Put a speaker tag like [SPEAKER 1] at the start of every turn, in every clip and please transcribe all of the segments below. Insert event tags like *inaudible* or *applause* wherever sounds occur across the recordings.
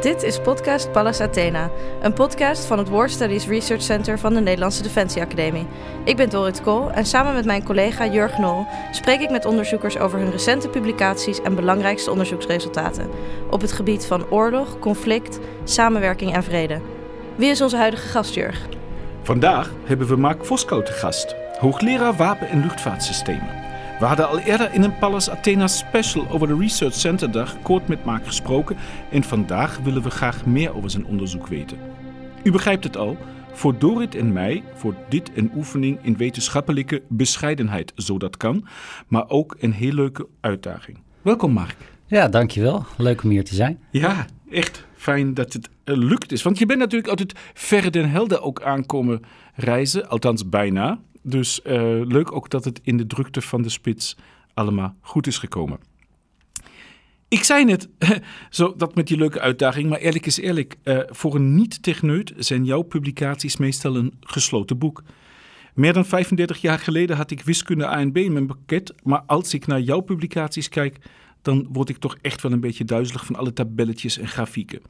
[SPEAKER 1] Dit is podcast Pallas Athena, een podcast van het War Studies Research Center van de Nederlandse Defensie Academie. Ik ben Dorit Kool en samen met mijn collega Jurg Nol spreek ik met onderzoekers over hun recente publicaties en belangrijkste onderzoeksresultaten op het gebied van oorlog, conflict, samenwerking en vrede. Wie is onze huidige gast, Jurg?
[SPEAKER 2] Vandaag hebben we Mark Voskou te gast, hoogleraar wapen- en luchtvaartsystemen. We hadden al eerder in een Pallas Athena special over de Research Center dag kort met Mark gesproken en vandaag willen we graag meer over zijn onderzoek weten. U begrijpt het al, voor Dorit en mij voor dit een oefening in wetenschappelijke bescheidenheid, zo dat kan, maar ook een heel leuke uitdaging. Welkom Mark.
[SPEAKER 3] Ja, dankjewel. Leuk om hier te zijn.
[SPEAKER 2] Ja, echt fijn dat het uh, lukt is. Want je bent natuurlijk uit het verre den Helden ook aankomen reizen, althans bijna. Dus uh, leuk ook dat het in de drukte van de spits allemaal goed is gekomen. Ik zei net, *laughs* zo, dat met die leuke uitdaging, maar eerlijk is eerlijk, uh, voor een niet-techneut zijn jouw publicaties meestal een gesloten boek. Meer dan 35 jaar geleden had ik wiskunde A en B in mijn pakket, maar als ik naar jouw publicaties kijk, dan word ik toch echt wel een beetje duizelig van alle tabelletjes en grafieken.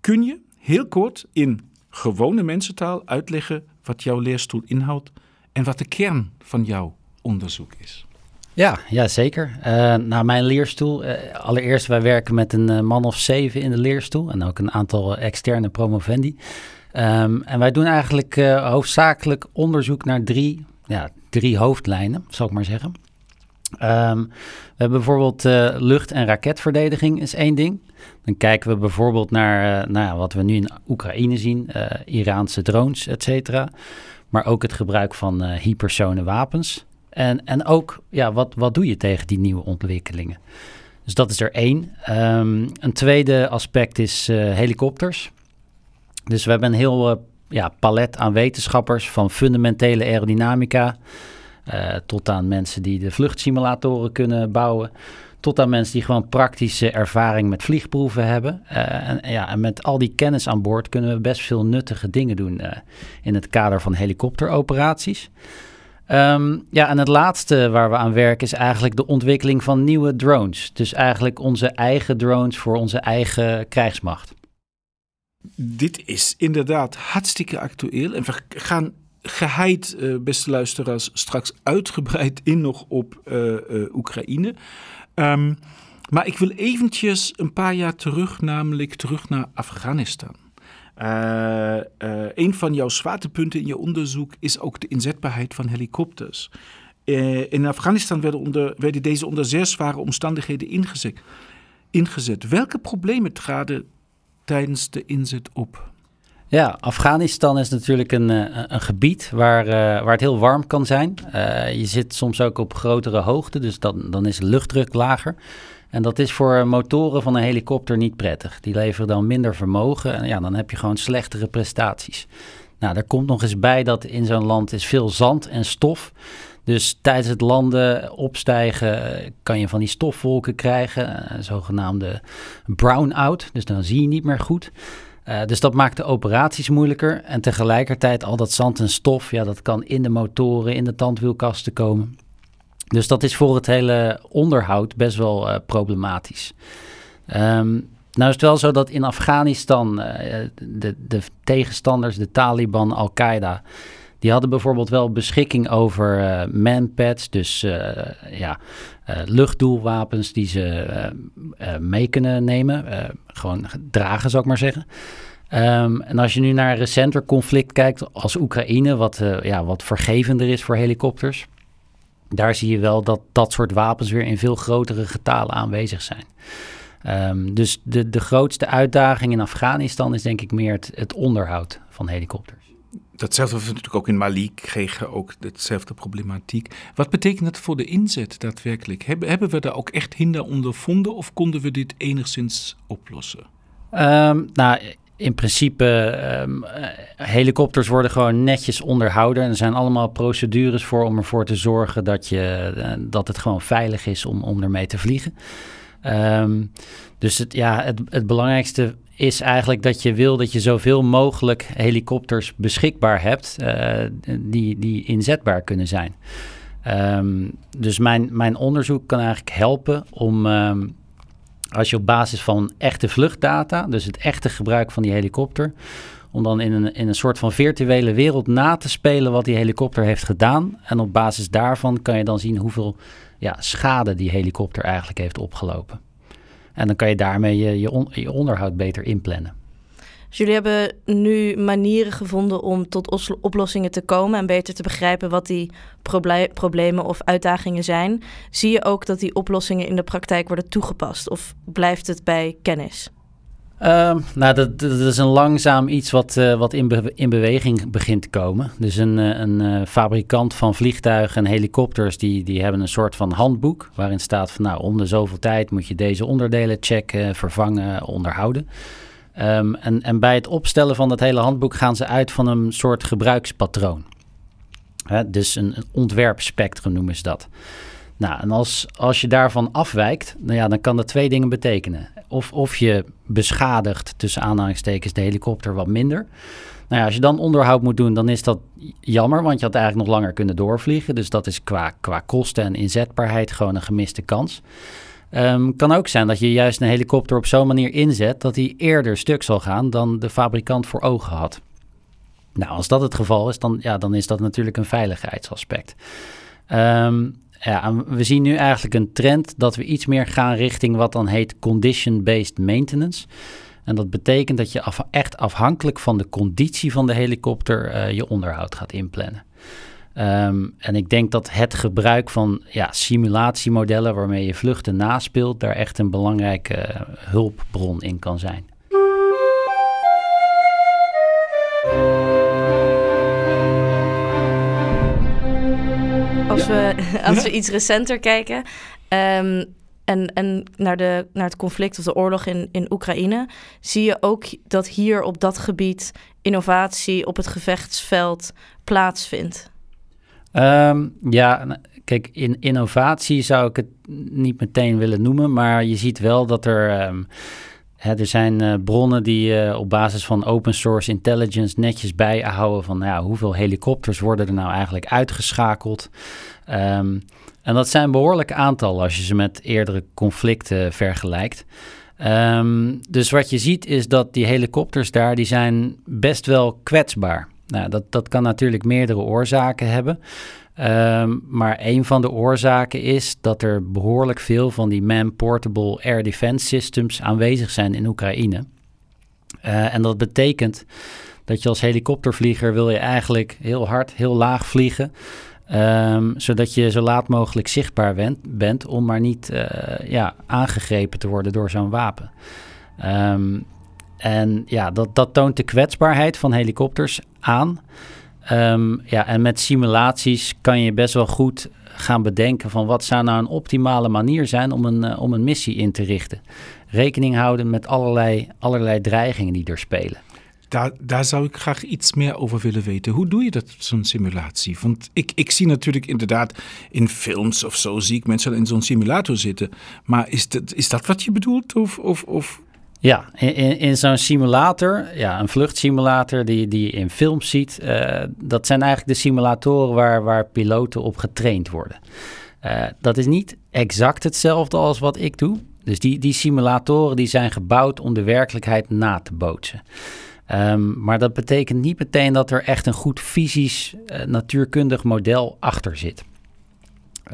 [SPEAKER 2] Kun je heel kort in gewone mensentaal uitleggen wat jouw leerstoel inhoudt en wat de kern van jouw onderzoek is?
[SPEAKER 3] Ja, ja zeker. Uh, mijn leerstoel. Uh, allereerst, wij werken met een uh, man of zeven in de leerstoel en ook een aantal externe promovendi. Um, en wij doen eigenlijk hoofdzakelijk onderzoek naar drie, ja, drie hoofdlijnen, zal ik maar zeggen. Um, we hebben bijvoorbeeld lucht- en raketverdediging is één ding. Dan kijken we bijvoorbeeld naar nou, wat we nu in Oekraïne zien, Iraanse drones, et cetera maar ook het gebruik van uh, hypersone wapens. En, en ook, ja, wat, wat doe je tegen die nieuwe ontwikkelingen? Dus dat is er één. Um, een tweede aspect is uh, helikopters. Dus we hebben een heel uh, ja, palet aan wetenschappers, van fundamentele aerodynamica tot aan mensen die de vluchtsimulatoren kunnen bouwen tot aan mensen die gewoon praktische ervaring met vliegproeven hebben. Uh, en, ja, en met al die kennis aan boord kunnen we best veel nuttige dingen doen uh, in het kader van helikopteroperaties. Um, ja, en het laatste waar we aan werken is eigenlijk de ontwikkeling van nieuwe drones. Dus eigenlijk onze eigen drones voor onze eigen krijgsmacht.
[SPEAKER 2] Dit is inderdaad hartstikke actueel. En we gaan geheid, uh, beste luisteraars, straks uitgebreid in nog op Oekraïne. Um, maar ik wil eventjes een paar jaar terug, namelijk terug naar Afghanistan. Uh, een van jouw zwaartepunten in je onderzoek is ook de inzetbaarheid van helikopters. Uh, in Afghanistan werden, onder, deze onder zeer zware omstandigheden ingezet. Welke problemen traden tijdens de inzet op?
[SPEAKER 3] Ja, Afghanistan is natuurlijk een, een gebied waar, uh, waar het heel warm kan zijn. Uh, je zit soms ook op grotere hoogte, dus dan, dan is de luchtdruk lager. En dat is voor motoren van een helikopter niet prettig. Die leveren dan minder vermogen en ja, dan heb je gewoon slechtere prestaties. Nou, daar komt nog eens bij dat in zo'n land is veel zand en stof. Dus tijdens het landen opstijgen kan je van die stofwolken krijgen, zogenaamde brownout. Dus dan zie je niet meer goed. Uh, dus dat maakt de operaties moeilijker. En tegelijkertijd al dat zand en stof, ja, dat kan in de motoren, in de tandwielkasten komen. Dus dat is voor het hele onderhoud best wel uh, problematisch. Um, nou is het wel zo dat in Afghanistan uh, de, de tegenstanders, de Taliban, Al-Qaeda, die hadden bijvoorbeeld wel beschikking over uh, manpads, dus uh, ja, uh, luchtdoelwapens die ze mee kunnen nemen. gewoon dragen, zou ik maar zeggen. Um, en als je nu naar een recenter conflict kijkt, als Oekraïne, wat, ja, wat vergevender is voor helikopters, daar zie je wel dat dat soort wapens weer in veel grotere getalen aanwezig zijn. Um, dus de, de grootste uitdaging in Afghanistan is denk ik meer het, het onderhoud van helikopters
[SPEAKER 2] datzelfde we natuurlijk ook in Mali kregen ook hetzelfde problematiek. Wat betekent dat voor de inzet daadwerkelijk? Hebben, we daar ook echt hinder ondervonden of konden we dit enigszins oplossen?
[SPEAKER 3] Um, nou, in principe, um, helikopters worden gewoon netjes onderhouden. En er zijn allemaal procedures voor om ervoor te zorgen dat, je, uh, dat het gewoon veilig is om, om ermee te vliegen. Um, dus het, ja, het, het belangrijkste is eigenlijk dat je wil dat je zoveel mogelijk helikopters beschikbaar hebt uh, die, die inzetbaar kunnen zijn. Um, dus mijn, mijn onderzoek kan eigenlijk helpen om, um, als je op basis van echte vluchtdata, dus het echte gebruik van die helikopter, om dan in een, in een soort van virtuele wereld na te spelen wat die helikopter heeft gedaan. En op basis daarvan kan je dan zien hoeveel ja, schade die helikopter eigenlijk heeft opgelopen. En dan kan je daarmee je, je, onderhoud beter inplannen.
[SPEAKER 1] Dus jullie hebben nu manieren gevonden om tot oplossingen te komen en beter te begrijpen wat die problemen of uitdagingen zijn. Zie je ook dat die oplossingen in de praktijk worden toegepast of blijft het bij kennis?
[SPEAKER 3] Uh, nou, dat, is een langzaam iets wat, uh, wat in, in, beweging begint te komen. Dus een, eh, een uh, fabrikant van vliegtuigen en helikopters, die, die hebben een soort van handboek waarin staat van nou, om de zoveel tijd moet je deze onderdelen checken, vervangen, onderhouden. Um, en, en bij het opstellen van dat hele handboek gaan ze uit van een soort gebruikspatroon. Hè, dus een, een ontwerpspectrum noemen ze dat. Nou, en als, als je daarvan afwijkt, nou ja, dan kan dat twee dingen betekenen. Of, of je beschadigt, tussen aanhalingstekens, de helikopter wat minder. Nou ja, als je dan onderhoud moet doen, dan is dat jammer, want je had eigenlijk nog langer kunnen doorvliegen. Dus dat is qua, qua kosten en inzetbaarheid gewoon een gemiste kans. Um, kan ook zijn dat je juist een helikopter op zo'n manier inzet dat hij eerder stuk zal gaan dan de fabrikant voor ogen had. Nou, als dat het geval is, dan, ja, dan is dat natuurlijk een veiligheidsaspect. Um, ja, we zien nu eigenlijk een trend dat we iets meer gaan richting wat dan heet condition-based maintenance. En dat betekent dat je echt afhankelijk van de conditie van de helikopter uh, je onderhoud gaat inplannen. Um, en ik denk dat het gebruik van ja, simulatiemodellen waarmee je vluchten naspeelt, daar echt een belangrijke uh, hulpbron in kan zijn. *laughs*
[SPEAKER 1] Als we, iets recenter kijken um, en, en naar, de, naar het conflict of de oorlog in, in Oekraïne, zie je ook dat hier op dat gebied innovatie op het gevechtsveld plaatsvindt.
[SPEAKER 3] Um, ja, kijk, in innovatie zou ik het niet meteen willen noemen, maar je ziet wel dat er. Um, hè, er zijn uh, bronnen die uh, op basis van open source intelligence netjes bijhouden van nou ja, hoeveel helikopters worden er nou eigenlijk uitgeschakeld. Um, en dat zijn behoorlijke aantallen als je ze met eerdere conflicten vergelijkt. Um, dus wat je ziet is dat die helikopters daar, die zijn best wel kwetsbaar. Nou, dat, dat kan natuurlijk meerdere oorzaken hebben. Um, maar een van de oorzaken is dat er behoorlijk veel van die man-portable air defense systems aanwezig zijn in Oekraïne. Uh, en dat betekent dat je als helikoptervlieger wil je eigenlijk heel hard, heel laag vliegen. Um, zodat je zo laat mogelijk zichtbaar bent, bent om maar niet uh, ja, aangegrepen te worden door zo'n wapen. Um, en ja, dat, dat toont de kwetsbaarheid van helikopters aan. Um, ja, en met simulaties kan je best wel goed gaan bedenken van wat zou nou een optimale manier zijn om een, uh, om een missie in te richten. Rekening houden met allerlei, allerlei dreigingen die er spelen.
[SPEAKER 2] Daar, daar zou ik graag iets meer over willen weten. Hoe doe je dat, zo'n simulatie? Want ik, ik zie natuurlijk inderdaad in films of zo, zie ik mensen in zo'n simulator zitten. Maar is dat, is dat wat je bedoelt? Of, of, of
[SPEAKER 3] ja, in, in zo'n simulator, ja, een vluchtsimulator die, die je in films ziet, uh, dat zijn eigenlijk de simulatoren waar, waar piloten op getraind worden. Uh, dat is niet exact hetzelfde als wat ik doe. Dus die, die simulatoren die zijn gebouwd om de werkelijkheid na te bootsen. Um, maar dat betekent niet meteen dat er echt een goed fysisch uh, natuurkundig model achter zit.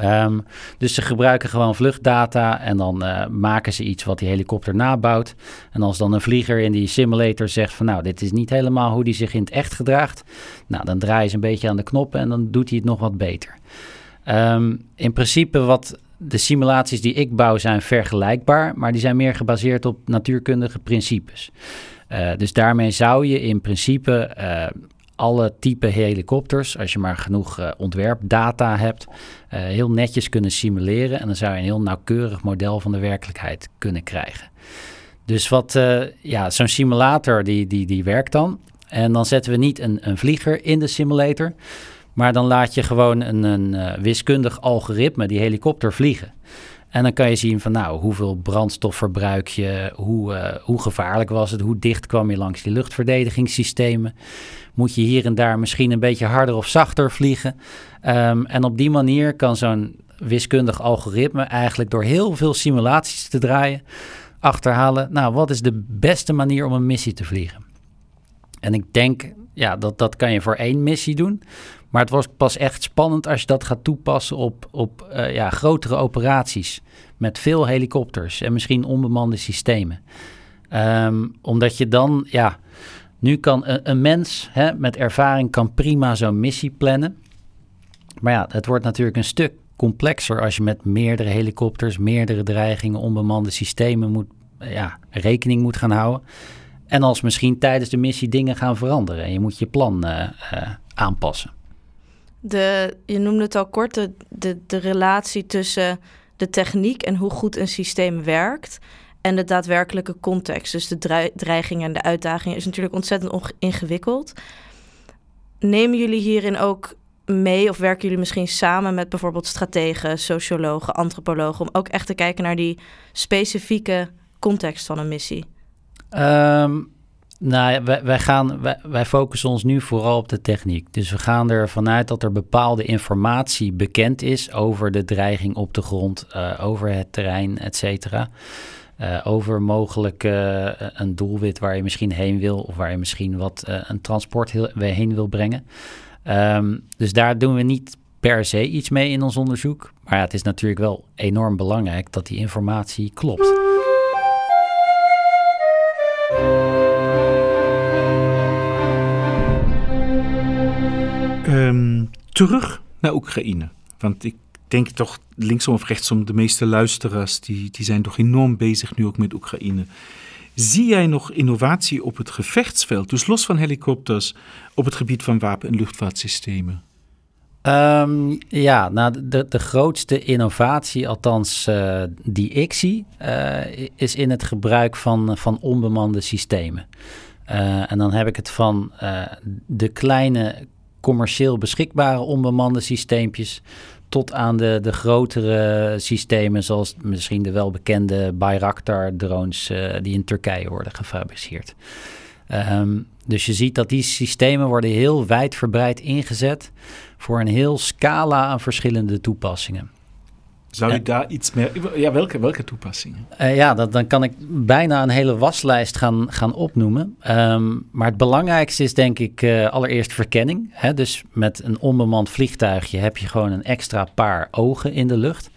[SPEAKER 3] Um, dus ze gebruiken gewoon vluchtdata en dan uh, maken ze iets wat die helikopter nabouwt. En als dan een vlieger in die simulator zegt van nou, dit is niet helemaal hoe die zich in het echt gedraagt. Nou, dan draaien ze een beetje aan de knoppen en dan doet hij het nog wat beter. Um, in principe wat de simulaties die ik bouw zijn vergelijkbaar, maar die zijn meer gebaseerd op natuurkundige principes. Uh, dus daarmee zou je in principe uh, alle type helikopters, als je maar genoeg uh, ontwerpdata hebt, heel netjes kunnen simuleren. En dan zou je een heel nauwkeurig model van de werkelijkheid kunnen krijgen. Dus wat, ja, zo'n simulator die, die, die werkt dan. En dan zetten we niet een, een vlieger in de simulator, maar dan laat je gewoon een, een wiskundig algoritme die helikopter vliegen. En dan kan je zien van nou, hoeveel brandstof verbruik je, hoe, uh, hoe gevaarlijk was het, hoe dicht kwam je langs die luchtverdedigingssystemen. Moet je hier en daar misschien een beetje harder of zachter vliegen. Um, en op die manier kan zo'n wiskundig algoritme eigenlijk door heel veel simulaties te draaien, achterhalen, nou, wat is de beste manier om een missie te vliegen? En ik denk, ja, dat, dat kan je voor één missie doen. Maar het wordt pas echt spannend als je dat gaat toepassen op, op uh, ja, grotere operaties. Met veel helikopters en misschien onbemande systemen. Um, omdat je dan, ja, nu kan een, een mens hè, met ervaring kan prima zo'n missie plannen. Maar ja, het wordt natuurlijk een stuk complexer als je met meerdere helikopters, meerdere dreigingen, onbemande systemen moet, ja, rekening moet gaan houden. En als misschien tijdens de missie dingen gaan veranderen en je moet je plan uh, uh, aanpassen.
[SPEAKER 1] De, je noemde het al kort, de, de, de relatie tussen de techniek en hoe goed een systeem werkt en de daadwerkelijke context. Dus de dreigingen en de uitdagingen is natuurlijk ontzettend ingewikkeld. Nemen jullie hierin ook mee of werken jullie misschien samen met bijvoorbeeld strategen, sociologen, antropologen om ook echt te kijken naar die specifieke context van een missie?
[SPEAKER 3] Um, nou, wij, wij, gaan, wij, focussen ons nu vooral op de techniek. Dus we gaan er vanuit dat er bepaalde informatie bekend is over de dreiging op de grond, uh, over het terrein, et cetera. Uh, over mogelijk uh, een doelwit waar je misschien heen wil of waar je misschien wat een transport heen wil brengen. Um, dus daar doen we niet per se iets mee in ons onderzoek. Maar ja, het is natuurlijk wel enorm belangrijk dat die informatie klopt.
[SPEAKER 2] Terug naar Oekraïne. Want ik denk toch linksom of rechtsom, de meeste luisteraars die, die zijn toch enorm bezig nu ook met Oekraïne. Zie jij nog innovatie op het gevechtsveld, dus los van helikopters, op het gebied van wapen- en luchtvaartsystemen?
[SPEAKER 3] Um, ja, nou, de, de grootste innovatie, althans uh, die ik zie, uh, is in het gebruik van, van onbemande systemen. Uh, en dan heb ik het van de kleine commercieel beschikbare onbemande systeempjes tot aan de, de grotere systemen, zoals misschien de welbekende Bayraktar-drones uh, die in Turkije worden gefabriceerd. Um, dus je ziet dat die systemen worden heel wijdverbreid ingezet voor een heel scala aan verschillende toepassingen.
[SPEAKER 2] Zou je daar iets meer... Ja, welke, welke toepassingen?
[SPEAKER 3] Uh, ja, dat, dan kan ik bijna een hele waslijst gaan, gaan opnoemen. Um, maar het belangrijkste is denk ik uh, allereerst verkenning. Hè? Dus met een onbemand vliegtuigje heb je gewoon een extra paar ogen in de lucht.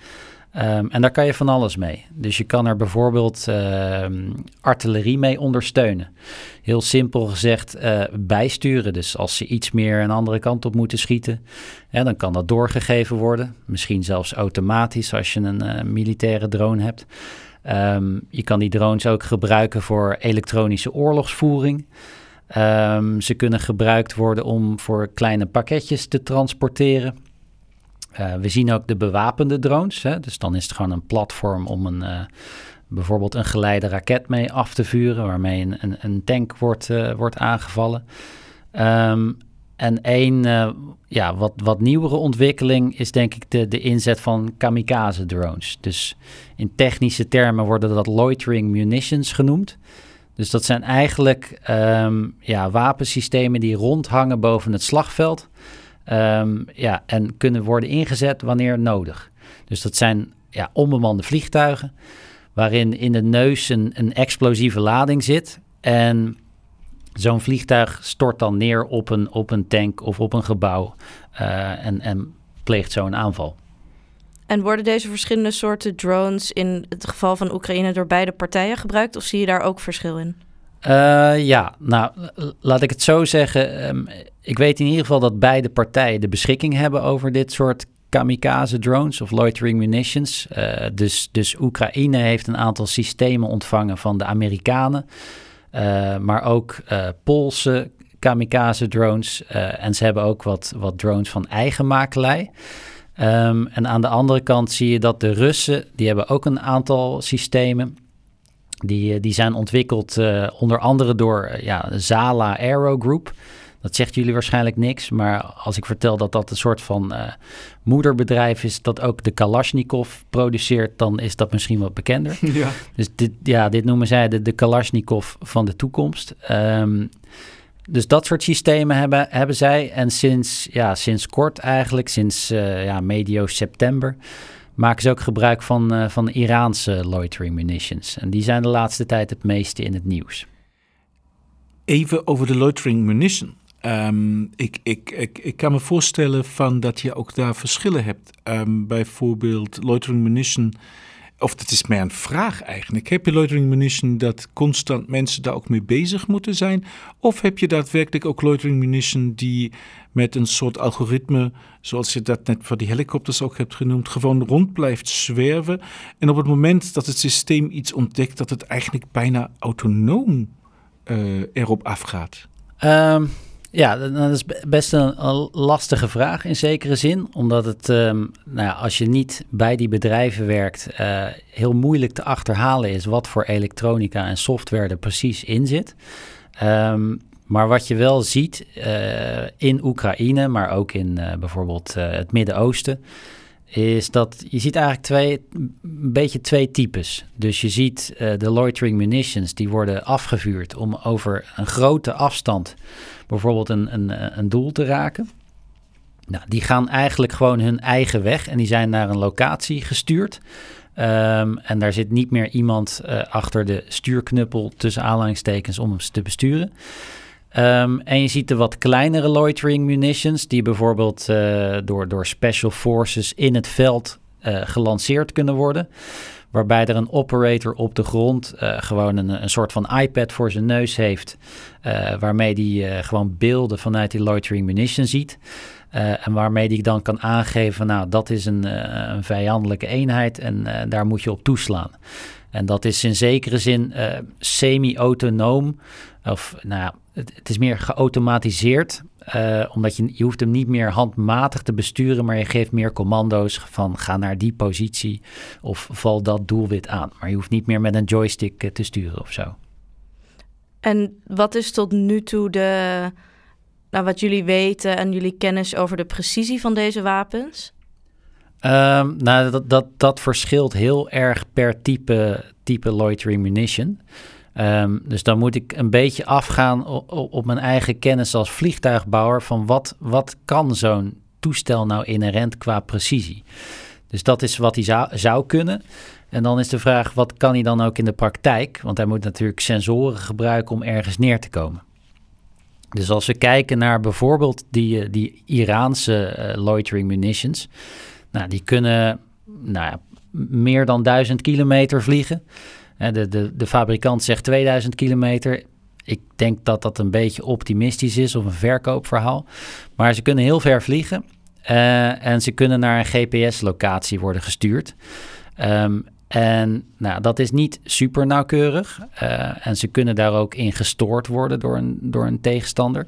[SPEAKER 3] Um, en daar kan je van alles mee. Dus je kan er bijvoorbeeld uh, artillerie mee ondersteunen. Heel simpel gezegd uh, bijsturen. Dus als ze iets meer een andere kant op moeten schieten, dan kan dat doorgegeven worden. Misschien zelfs automatisch als je een uh, militaire drone hebt. Um, je kan die drones ook gebruiken voor elektronische oorlogsvoering. Ze kunnen gebruikt worden om voor kleine pakketjes te transporteren. Uh, we zien ook de bewapende drones. Hè? Dus dan is het gewoon een platform om een, uh, bijvoorbeeld een geleide raket mee af te vuren, waarmee een, een, tank wordt, uh, wordt aangevallen. Um, en één ja, wat, wat nieuwere ontwikkeling is denk ik de, de inzet van kamikaze drones. Dus in technische termen worden dat loitering munitions genoemd. Dus dat zijn eigenlijk um, ja, wapensystemen die rondhangen boven het slagveld. Um, ja, en kunnen worden ingezet wanneer nodig. Dus dat zijn ja, onbemande vliegtuigen, waarin in de neus een, explosieve lading zit. En zo'n vliegtuig stort dan neer op een, op een tank of op een gebouw uh, en, en pleegt zo een aanval.
[SPEAKER 1] En worden deze verschillende soorten drones in het geval van Oekraïne door beide partijen gebruikt? Of zie je daar ook verschil in?
[SPEAKER 3] Uh, ja, nou, laat ik het zo zeggen. Um, ik weet in ieder geval dat beide partijen de beschikking hebben over dit soort kamikaze drones of loitering munitions. Uh, dus, dus Oekraïne heeft een aantal systemen ontvangen van de Amerikanen, uh, maar ook Poolse kamikaze drones. en ze hebben ook wat, wat drones van eigen makelij. Um, en aan de andere kant zie je dat de Russen, die hebben ook een aantal systemen. Die, eh, die zijn ontwikkeld uh, onder andere door uh, ja, Zala Aero Group. Dat zegt jullie waarschijnlijk niks, maar als ik vertel dat dat een soort van uh, moederbedrijf is dat ook de Kalashnikov produceert, dan is dat misschien wat bekender. *laughs* Ja. Dus dit, ja, dit noemen zij de, de Kalashnikov van de toekomst. Um, dus dat soort systemen hebben, hebben zij. En sinds, ja, sinds kort eigenlijk, sinds ja, medio september, maken ze ook gebruik van, uh, van Iraanse loitering munitions. En die zijn de laatste tijd het meeste in het nieuws.
[SPEAKER 2] Even over de loitering munition. Um, ik, ik, ik, ik kan me voorstellen van dat je ook daar verschillen hebt. Um, bijvoorbeeld loitering munition, of dat is een vraag eigenlijk. Heb je loitering munition dat constant mensen daar ook mee bezig moeten zijn? Of heb je daadwerkelijk ook loitering munition die met een soort algoritme, zoals je dat net voor die helikopters ook hebt genoemd, gewoon rond blijft zwerven. En op het moment dat het systeem iets ontdekt, dat het eigenlijk bijna autonoom uh, erop afgaat.
[SPEAKER 3] Um, ja, dat is best een, lastige vraag in zekere zin. Omdat het, um, nou ja, als je niet bij die bedrijven werkt, uh, heel moeilijk te achterhalen is wat voor elektronica en software er precies in zit. Um, maar wat je wel ziet uh, in Oekraïne, maar ook in uh, bijvoorbeeld het Midden-Oosten, is dat je ziet eigenlijk twee, een beetje twee types. Dus je ziet de loitering munitions, die worden afgevuurd om over een grote afstand bijvoorbeeld een, een, een doel te raken. Nou, die gaan eigenlijk gewoon hun eigen weg en die zijn naar een locatie gestuurd. Um, en daar zit niet meer iemand uh, achter de stuurknuppel tussen aanhalingstekens om hem te besturen. Um, en je ziet de wat kleinere loitering munitions, die bijvoorbeeld uh, door, door special forces in het veld uh, gelanceerd kunnen worden waarbij er een operator op de grond uh, gewoon een, een soort van iPad voor zijn neus heeft, uh, waarmee die uh, gewoon beelden vanuit die loitering munition ziet. en waarmee die dan kan aangeven, nou dat is een, een vijandelijke eenheid en daar moet je op toeslaan. En dat is in zekere zin semi-autonoom, of nou het, het, is meer geautomatiseerd, uh, omdat je, je hoeft hem niet meer handmatig te besturen, maar je geeft meer commando's van ga naar die positie of val dat doelwit aan. Maar je hoeft niet meer met een joystick uh, te sturen of zo.
[SPEAKER 1] En wat is tot nu toe de, nou, wat jullie weten en jullie kennis over de precisie van deze wapens?
[SPEAKER 3] Um, nou, dat, dat, dat verschilt heel erg per type, type loitering munition. Um, dus dan moet ik een beetje afgaan op, mijn eigen kennis als vliegtuigbouwer van wat, wat kan zo'n toestel nou inherent qua precisie. Dus dat is wat hij zou, kunnen. En dan is de vraag, wat kan hij dan ook in de praktijk? Want hij moet natuurlijk sensoren gebruiken om ergens neer te komen. Dus als we kijken naar bijvoorbeeld die, eh, die Iraanse uh, loitering munitions, nou, die kunnen nou meer dan duizend kilometer vliegen. De, de, de fabrikant zegt 2000 kilometer. Ik denk dat dat een beetje optimistisch is of een verkoopverhaal. Maar ze kunnen heel ver vliegen. Uh, en ze kunnen naar een GPS-locatie worden gestuurd. Um, en nou, dat is niet super nauwkeurig. Uh, en ze kunnen daar ook in gestoord worden door een, door een tegenstander.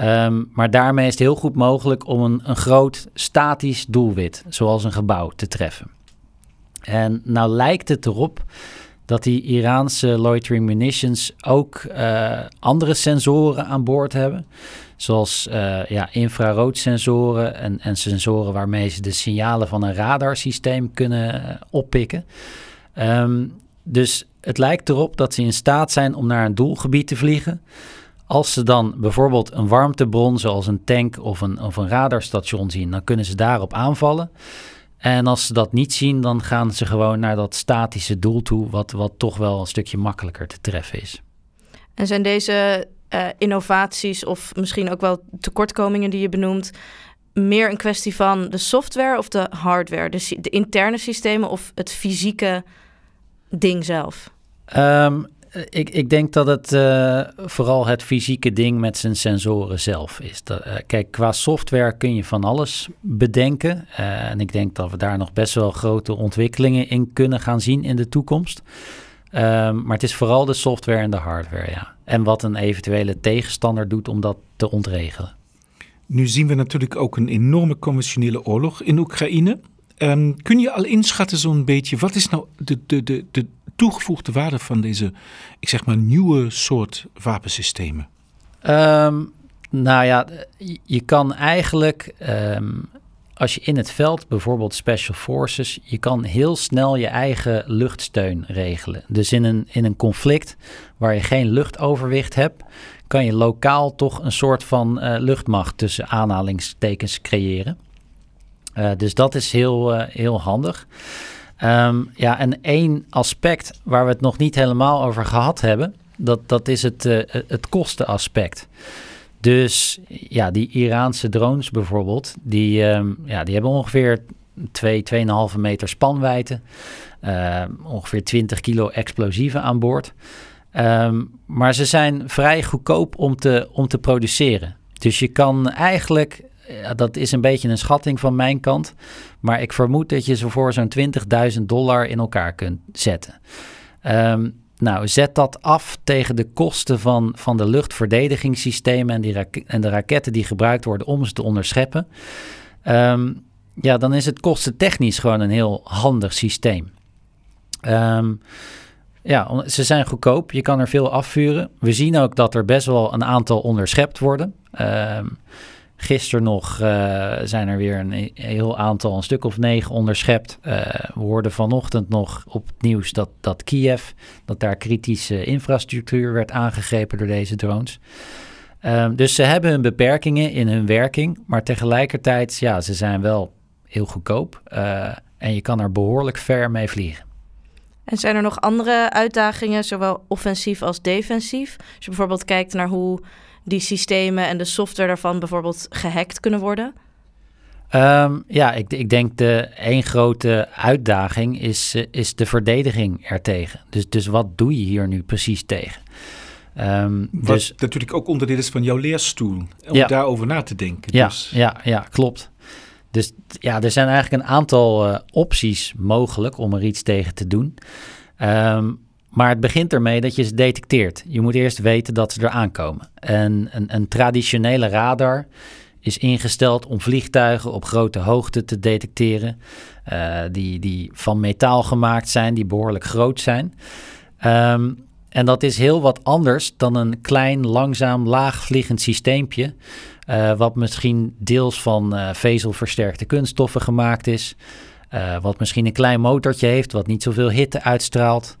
[SPEAKER 3] Um, maar daarmee is het heel goed mogelijk om een, een groot statisch doelwit, zoals een gebouw, te treffen. En nou lijkt het erop dat die Iraanse loitering munitions ook uh, andere sensoren aan boord hebben. Zoals uh, ja, infraroodsensoren en, en sensoren waarmee ze de signalen van een radarsysteem kunnen uh, oppikken. Um, dus het lijkt erop dat ze in staat zijn om naar een doelgebied te vliegen. Als ze dan bijvoorbeeld een warmtebron zoals een tank of een, of een radarstation zien, dan kunnen ze daarop aanvallen. En als ze dat niet zien, dan gaan ze gewoon naar dat statische doel toe, wat, wat toch wel een stukje makkelijker te treffen is.
[SPEAKER 1] En zijn deze uh, innovaties of misschien ook wel tekortkomingen die je benoemt, meer een kwestie van de software of de hardware, de, de interne systemen of het fysieke ding zelf?
[SPEAKER 3] Um, ik, ik denk dat het uh, vooral het fysieke ding met zijn sensoren zelf is. Dat, uh, kijk, qua software kun je van alles bedenken. En ik denk dat we daar nog best wel grote ontwikkelingen in kunnen gaan zien in de toekomst. Um, maar het is vooral de software en de hardware, ja. En wat een eventuele tegenstander doet om dat te ontregelen.
[SPEAKER 2] Nu zien we natuurlijk ook een enorme conventionele oorlog in Oekraïne. Um, kun je al inschatten zo'n beetje, wat is nou de, de, de, de toegevoegde waarde van deze, ik zeg maar, nieuwe soort wapensystemen?
[SPEAKER 3] Um, nou ja, je kan eigenlijk, um, als je in het veld, bijvoorbeeld Special Forces, je kan heel snel je eigen luchtsteun regelen. Dus in een, in een conflict waar je geen luchtoverwicht hebt, kan je lokaal toch een soort van uh, luchtmacht tussen aanhalingstekens creëren. Uh, dus dat is heel, heel handig. Um, ja, en één aspect waar we het nog niet helemaal over gehad hebben, dat, dat is het, uh, het kostenaspect. Dus ja, die Iraanse drones bijvoorbeeld, die, um, ja, die hebben ongeveer 2, 2,5 meter spanwijdte, ongeveer 20 kilo explosieven aan boord. Maar ze zijn vrij goedkoop om te, om te produceren. Dus je kan eigenlijk, dat is een beetje een schatting van mijn kant, maar ik vermoed dat je ze voor zo'n 20.000 dollar in elkaar kunt zetten. Um, nou, zet dat af tegen de kosten van, van de luchtverdedigingssystemen en, die en de raketten die gebruikt worden om ze te onderscheppen. Um, ja, dan is het kostentechnisch gewoon een heel handig systeem. Um, ja, ze zijn goedkoop. Je kan er veel afvuren. We zien ook dat er best wel een aantal onderschept worden. Uh, gisteren nog uh, zijn er weer een heel aantal, een stuk of negen onderschept. Uh, we hoorden vanochtend nog op het nieuws dat, dat Kiev, dat daar kritische infrastructuur werd aangegrepen door deze drones. Um, dus ze hebben hun beperkingen in hun werking, maar tegelijkertijd, ja, ze zijn wel heel goedkoop. Uh, en je kan er behoorlijk ver mee vliegen.
[SPEAKER 1] En zijn er nog andere uitdagingen, zowel offensief als defensief? Als je bijvoorbeeld kijkt naar hoe die systemen en de software daarvan bijvoorbeeld gehackt kunnen worden?
[SPEAKER 3] Um, ja, ik, ik, denk de één grote uitdaging is, uh, is de verdediging ertegen. Dus, dus wat doe je hier nu precies tegen?
[SPEAKER 2] Um, wat dus, natuurlijk ook onderdeel is van jouw leerstoel, om ja, daarover na te denken.
[SPEAKER 3] Ja, dus. ja, ja klopt. Dus ja, er zijn eigenlijk een aantal uh, opties mogelijk om er iets tegen te doen. Um, maar het begint ermee dat je ze detecteert. Je moet eerst weten dat ze er aankomen. En een, een traditionele radar is ingesteld om vliegtuigen op grote hoogte te detecteren. Uh, die, die van metaal gemaakt zijn, die behoorlijk groot zijn. Um, en dat is heel wat anders dan een klein, langzaam, laagvliegend systeempje. Uh, wat misschien deels van uh, vezelversterkte kunststoffen gemaakt is. Wat misschien een klein motortje heeft, wat niet zoveel hitte uitstraalt.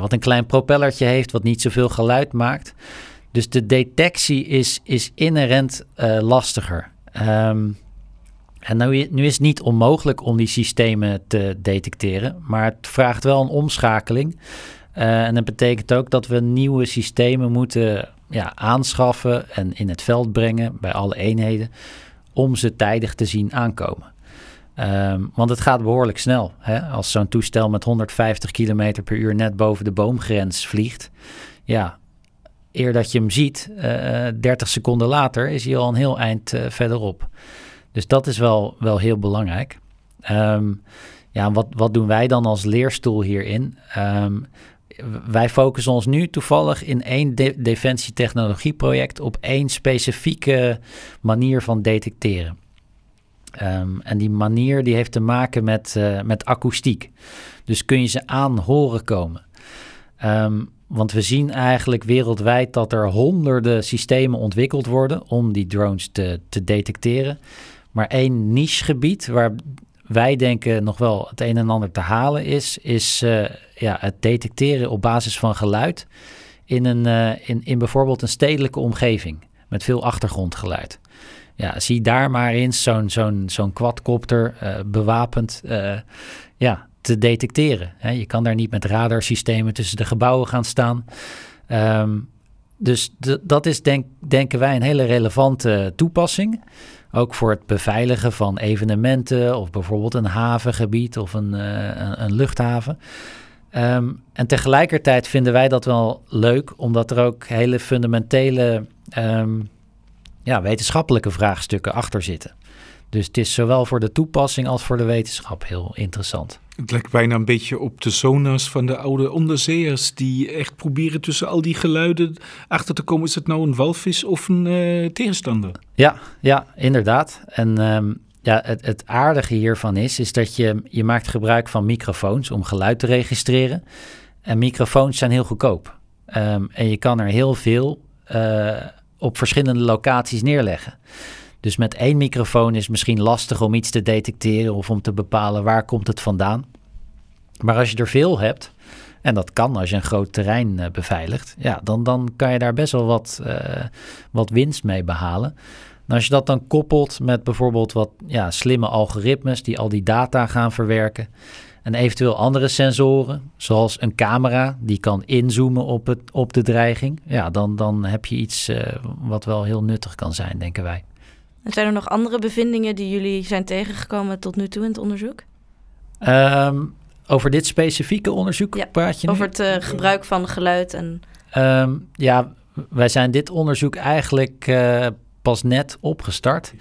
[SPEAKER 3] Wat een klein propellertje heeft, wat niet zoveel geluid maakt. Dus de detectie is, is inherent lastiger. Um, en nu, nu is het niet onmogelijk om die systemen te detecteren, maar het vraagt wel een omschakeling. Uh, en dat betekent ook dat we nieuwe systemen moeten ja, aanschaffen en in het veld brengen bij alle eenheden om ze tijdig te zien aankomen. Um, want het gaat behoorlijk snel. Hè? Als zo'n toestel met 150 km per uur net boven de boomgrens vliegt, ja, eer dat je hem ziet, uh, eh, 30 seconden later is hij al een heel eind uh, verderop. Dus dat is wel, wel heel belangrijk. Um, ja, wat, wat doen wij dan als leerstoel hierin? Um, wij focussen ons nu toevallig in één de defensietechnologieproject op één specifieke manier van detecteren. Um, en die manier die heeft te maken met, uh, met akoestiek. Dus kun je ze aan horen komen. Um, want we zien eigenlijk wereldwijd dat er honderden systemen ontwikkeld worden om die drones te, te detecteren. Maar één nichegebied waar wij denken nog wel het een en ander te halen is, is uh, ja, het detecteren op basis van geluid in, een, uh, in, in bijvoorbeeld een stedelijke omgeving met veel achtergrondgeluid. Ja, zie daar maar eens zo'n zo'n zo'n quadcopter uh, bewapend ja, te detecteren. Hè. Je kan daar niet met radarsystemen tussen de gebouwen gaan staan. Um, dus dat is denk, denken wij een hele relevante toepassing. Ook voor het beveiligen van evenementen of bijvoorbeeld een havengebied of een, uh, een, luchthaven. Um, en tegelijkertijd vinden wij dat wel leuk, omdat er ook hele fundamentele um, ja, wetenschappelijke vraagstukken achter zitten. Dus het is zowel voor de toepassing als voor de wetenschap heel interessant.
[SPEAKER 2] Het lijkt bijna een beetje op de sonars van de oude onderzeeërs die echt proberen tussen al die geluiden achter te komen. Is het nou een walvis of een uh, tegenstander?
[SPEAKER 3] Ja, ja, inderdaad. En um, ja, het, het, aardige hiervan is, is dat je, je maakt gebruik van microfoons om geluid te registreren. En microfoons zijn heel goedkoop. Um, en je kan er heel veel uh, op verschillende locaties neerleggen. Dus met één microfoon is misschien lastig om iets te detecteren of om te bepalen waar komt het vandaan. Maar als je er veel hebt, en dat kan als je een groot terrein uh, beveiligt, ja, dan, dan kan je daar best wel wat, uh, wat winst mee behalen. En als je dat dan koppelt met bijvoorbeeld wat ja, slimme algoritmes die al die data gaan verwerken. En eventueel andere sensoren, zoals een camera die kan inzoomen op, het, op de dreiging. Ja, dan, dan heb je iets uh, wat wel heel nuttig kan zijn, denken wij.
[SPEAKER 1] En zijn er nog andere bevindingen die jullie zijn tegengekomen tot nu toe in het onderzoek?
[SPEAKER 3] Um, over dit specifieke onderzoek
[SPEAKER 1] ja,
[SPEAKER 3] praat je
[SPEAKER 1] Over het uh, gebruik van geluid en...
[SPEAKER 3] Um, ja, wij zijn dit onderzoek eigenlijk uh, pas net opgestart.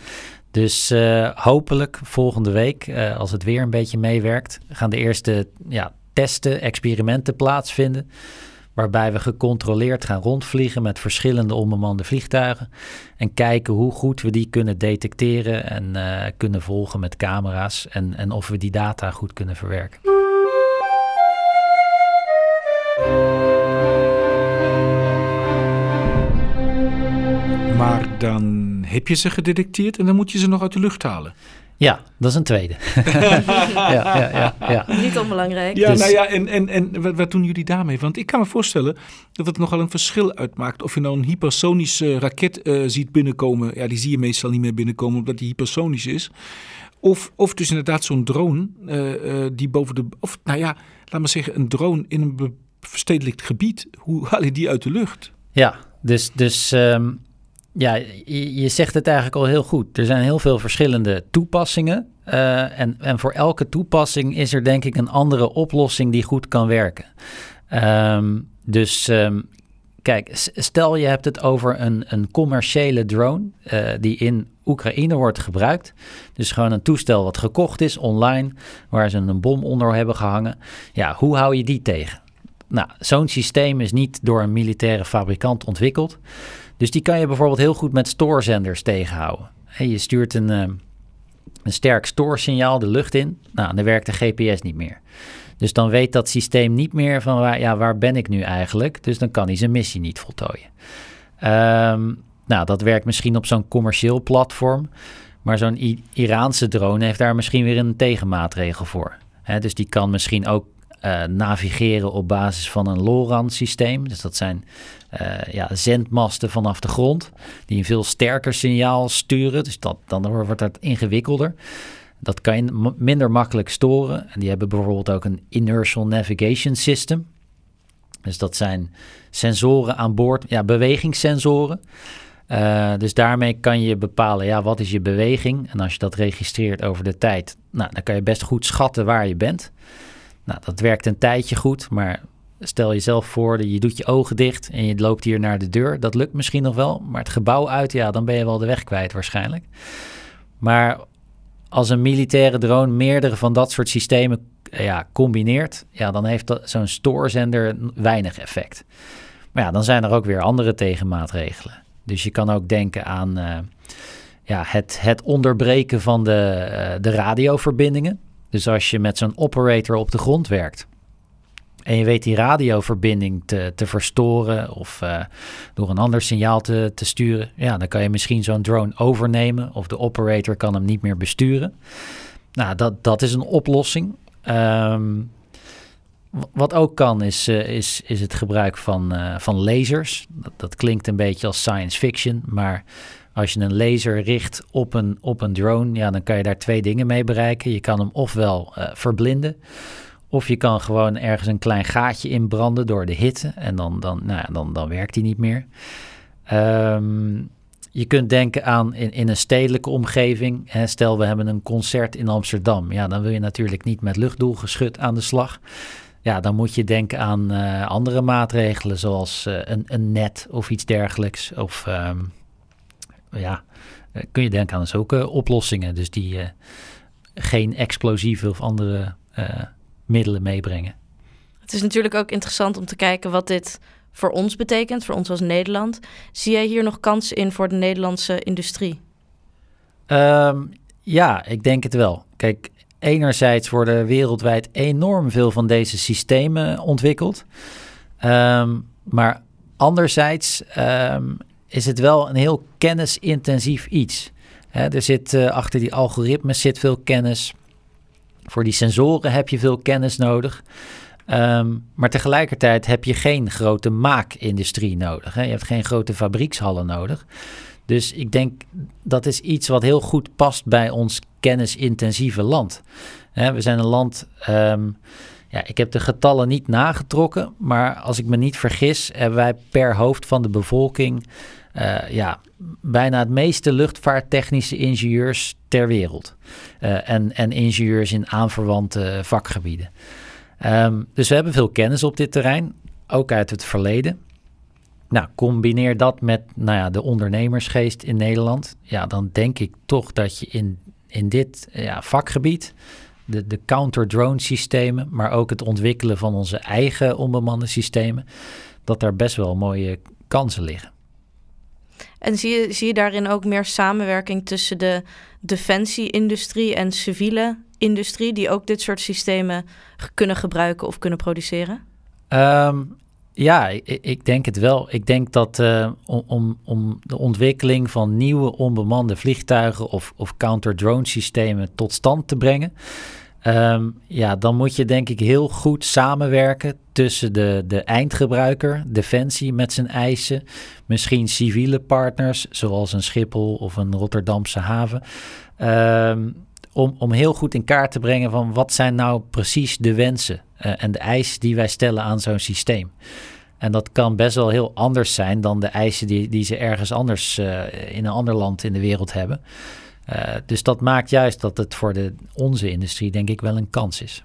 [SPEAKER 3] Dus uh, hopelijk volgende week, uh, als het weer een beetje meewerkt, gaan de eerste ja, testen, experimenten plaatsvinden. Waarbij we gecontroleerd gaan rondvliegen met verschillende onbemande vliegtuigen. En kijken hoe goed we die kunnen detecteren en uh, kunnen volgen met camera's. En, en of we die data goed kunnen verwerken.
[SPEAKER 2] Maar dan heb je ze gedetecteerd en dan moet je ze nog uit de lucht halen.
[SPEAKER 3] Ja, dat is een tweede. *laughs* ja,
[SPEAKER 1] ja, ja, ja, Niet onbelangrijk.
[SPEAKER 2] Ja, dus... nou ja, en, en, en wat, wat, doen jullie daarmee? Want ik kan me voorstellen dat het nogal een verschil uitmaakt. Of je nou een hypersonische raket uh, ziet binnenkomen. Ja, die zie je meestal niet meer binnenkomen omdat die hypersonisch is. Of, of dus inderdaad zo'n drone uh, uh, die boven de... Of nou ja, laat maar zeggen, een drone in een verstedelijkt gebied. Hoe haal je die uit de lucht?
[SPEAKER 3] Ja, dus, dus um, ja, je, zegt het eigenlijk al heel goed. Er zijn heel veel verschillende toepassingen. Uh, en, en voor elke toepassing is er denk ik een andere oplossing die goed kan werken. Um, dus um, kijk, stel je hebt het over een, een commerciële drone uh, die in Oekraïne wordt gebruikt. Dus gewoon een toestel wat gekocht is online, waar ze een bom onder hebben gehangen. Ja, hoe hou je die tegen? Nou, zo'n systeem is niet door een militaire fabrikant ontwikkeld. Dus die kan je bijvoorbeeld heel goed met stoorzenders tegenhouden. je stuurt een, uh, een sterk stoorsignaal de lucht in. Nou, dan werkt de GPS niet meer. Dus dan weet dat systeem niet meer van waar, ja, waar ben ik nu eigenlijk. Dus dan kan hij zijn missie niet voltooien. Um, nou, dat werkt misschien op zo'n commercieel platform. Maar zo'n Iraanse drone heeft daar misschien weer een tegenmaatregel voor. Dus die kan misschien ook uh, navigeren op basis van een LoRaN-systeem. Dus dat zijn uh, ja, zendmasten vanaf de grond die een veel sterker signaal sturen. Dus dat, dan wordt dat ingewikkelder. Dat kan je minder makkelijk storen. En die hebben bijvoorbeeld ook een inertial navigation system. Dus dat zijn sensoren aan boord, ja, bewegingssensoren. Uh, dus daarmee kan je bepalen, ja, wat is je beweging? En als je dat registreert over de tijd, nou, dan kan je best goed schatten waar je bent. Nou, dat werkt een tijdje goed, maar stel jezelf voor, je doet je ogen dicht en je loopt hier naar de deur. Dat lukt misschien nog wel, maar het gebouw uit, ja, dan ben je wel de weg kwijt waarschijnlijk. Maar als een militaire drone meerdere van dat soort systemen ja, combineert, ja, dan heeft zo'n stoorzender weinig effect. Maar ja, dan zijn er ook weer andere tegenmaatregelen. Dus je kan ook denken aan uh, ja, het, het onderbreken van de, uh, de radioverbindingen. Dus als je met zo'n operator op de grond werkt en je weet die radioverbinding te, te verstoren of uh, door een ander signaal te, te sturen, ja, dan kan je misschien zo'n drone overnemen of de operator kan hem niet meer besturen. Nou, dat, dat is een oplossing. Um, wat ook kan is, uh, is, is het gebruik van, uh, van lasers. Dat, dat, klinkt een beetje als science fiction, maar als je een laser richt op een, op een drone, ja, dan kan je daar twee dingen mee bereiken. Je kan hem ofwel uh, verblinden, of je kan gewoon ergens een klein gaatje inbranden door de hitte en dan, dan, nou ja, dan, dan werkt hij niet meer. Um, je kunt denken aan in, in een stedelijke omgeving. Stel, we hebben een concert in Amsterdam. Ja, dan wil je natuurlijk niet met luchtdoelgeschut aan de slag. Ja, dan moet je denken aan uh, andere maatregelen, zoals uh, een, een, net of iets dergelijks. Of um, ja, uh, kun je denken aan zulke oplossingen. Dus die geen explosieve of andere middelen meebrengen.
[SPEAKER 1] Het is natuurlijk ook interessant om te kijken wat dit voor ons betekent, voor ons als Nederland. Zie jij hier nog kansen in voor de Nederlandse industrie?
[SPEAKER 3] Um, ja, ik denk het wel. Kijk, enerzijds worden wereldwijd enorm veel van deze systemen ontwikkeld. Um, maar anderzijds um, is het wel een heel kennisintensief iets. Er zit uh, achter die algoritmes zit veel kennis. Voor die sensoren heb je veel kennis nodig. Um, maar tegelijkertijd heb je geen grote maakindustrie nodig. Hè? Je hebt geen grote fabriekshallen nodig. Dus ik denk dat is iets wat heel goed past bij ons kennisintensieve land. Hè, we zijn een land. ehm, ja, ik heb de getallen niet nagetrokken, maar als ik me niet vergis, hebben wij per hoofd van de bevolking eh, ja, bijna het meeste luchtvaarttechnische ingenieurs ter wereld. Eh, en, en ingenieurs in aanverwante vakgebieden. Ehm, dus we hebben veel kennis op dit terrein, ook uit het verleden. Nou, combineer dat met nou ja, de ondernemersgeest in Nederland. Ja, dan denk ik toch dat je in, in dit ja, vakgebied, de, de counter-drone systemen, maar ook het ontwikkelen van onze eigen onbemande systemen, dat daar best wel mooie kansen liggen.
[SPEAKER 1] En zie je, zie je daarin ook meer samenwerking tussen de defensie-industrie en civiele industrie, die ook dit soort systemen kunnen gebruiken of kunnen produceren?
[SPEAKER 3] Ehm, ja, ik, ik denk het wel. Ik denk dat eh, om, om, de ontwikkeling van nieuwe onbemande vliegtuigen of, of counter-drone systemen tot stand te brengen, ehm, ja, dan moet je denk ik heel goed samenwerken tussen de, de eindgebruiker, Defensie met zijn eisen, misschien civiele partners zoals een Schiphol of een Rotterdamse haven. Ehm, om, om heel goed in kaart te brengen van wat zijn nou precies de wensen eh, en de eisen die wij stellen aan zo'n systeem. En dat kan best wel heel anders zijn dan de eisen die, die ze ergens anders eh, in een ander land in de wereld hebben. Eh, dus dat maakt juist dat het voor de, onze industrie denk ik wel een kans is.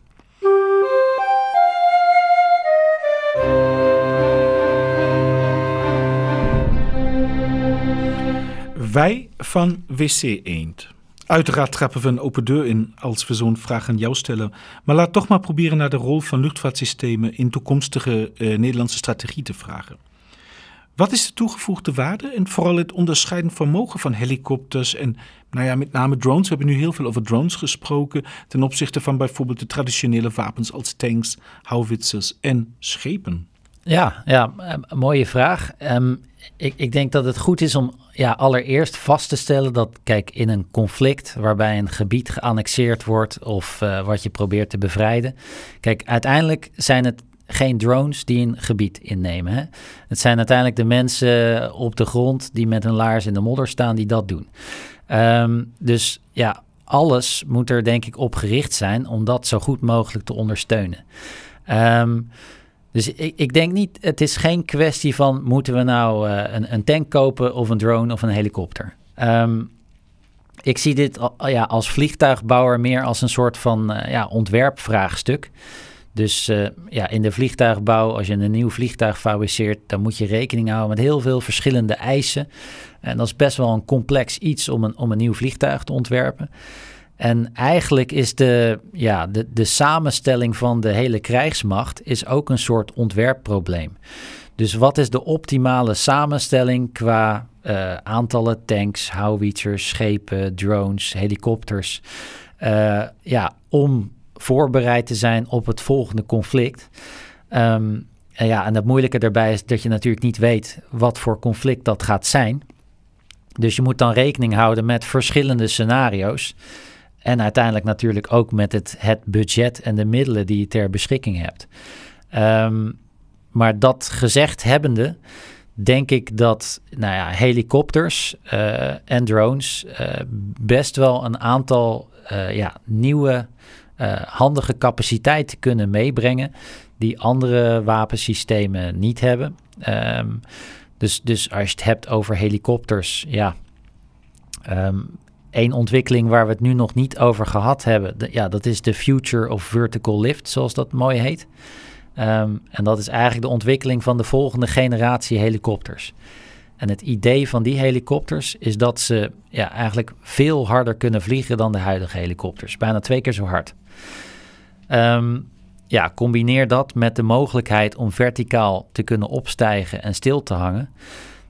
[SPEAKER 2] Wij van WC Eend. Uiteraard trappen we een open deur in als we zo'n vraag aan jou stellen. Maar laat toch maar proberen naar de rol van luchtvaartsystemen in toekomstige eh, Nederlandse strategie te vragen. Wat is de toegevoegde waarde en vooral het onderscheidend vermogen van helikopters en nou ja, met name drones? We hebben nu heel veel over drones gesproken ten opzichte van bijvoorbeeld de traditionele wapens als tanks, houwitsers en schepen.
[SPEAKER 3] Ja, ja, eh, mooie vraag. Ehm, ik, ik denk dat het goed is om ja, allereerst vast te stellen dat, kijk, in een conflict waarbij een gebied geannexeerd wordt of eh, wat je probeert te bevrijden. Kijk, uiteindelijk zijn het geen drones die een gebied innemen. Hè? Het zijn uiteindelijk de mensen op de grond die met hun laars in de modder staan die dat doen. Ehm, dus ja, alles moet er denk ik op gericht zijn om dat zo goed mogelijk te ondersteunen. Ehm dus ik, ik denk niet, het is geen kwestie van moeten we nou uh, een, een, tank kopen of een drone of een helikopter. Um, ik zie dit ja, als vliegtuigbouwer meer als een soort van uh, ja, ontwerpvraagstuk. Dus uh, ja, in de vliegtuigbouw, als je een nieuw vliegtuig fabriceert, dan moet je rekening houden met heel veel verschillende eisen. En dat is best wel een complex iets om een, om een nieuw vliegtuig te ontwerpen. En eigenlijk is de, ja, de, de samenstelling van de hele krijgsmacht is ook een soort ontwerpprobleem. Dus wat is de optimale samenstelling qua uh, aantallen tanks, howitzers, schepen, drones, helikopters? Uh, ja, om voorbereid te zijn op het volgende conflict. Um, en ja, en het moeilijke daarbij is dat je natuurlijk niet weet wat voor conflict dat gaat zijn. Dus je moet dan rekening houden met verschillende scenario's. En uiteindelijk natuurlijk ook met het, het budget en de middelen die je ter beschikking hebt. Um, maar dat gezegd hebbende, denk ik dat nou ja, helikopters uh, en drones uh, best wel een aantal uh, ja, nieuwe handige capaciteiten kunnen meebrengen die andere wapensystemen niet hebben. Um, dus, dus als je het hebt over helikopters, ja. Um, Eén ontwikkeling waar we het nu nog niet over gehad hebben, ja, dat is de Future of Vertical Lift, zoals dat mooi heet. Um, en dat is eigenlijk de ontwikkeling van de volgende generatie helikopters. En het idee van die helikopters is dat ze ja, eigenlijk veel harder kunnen vliegen dan de huidige helikopters. Bijna twee keer zo hard. Um, ja, combineer dat met de mogelijkheid om verticaal te kunnen opstijgen en stil te hangen.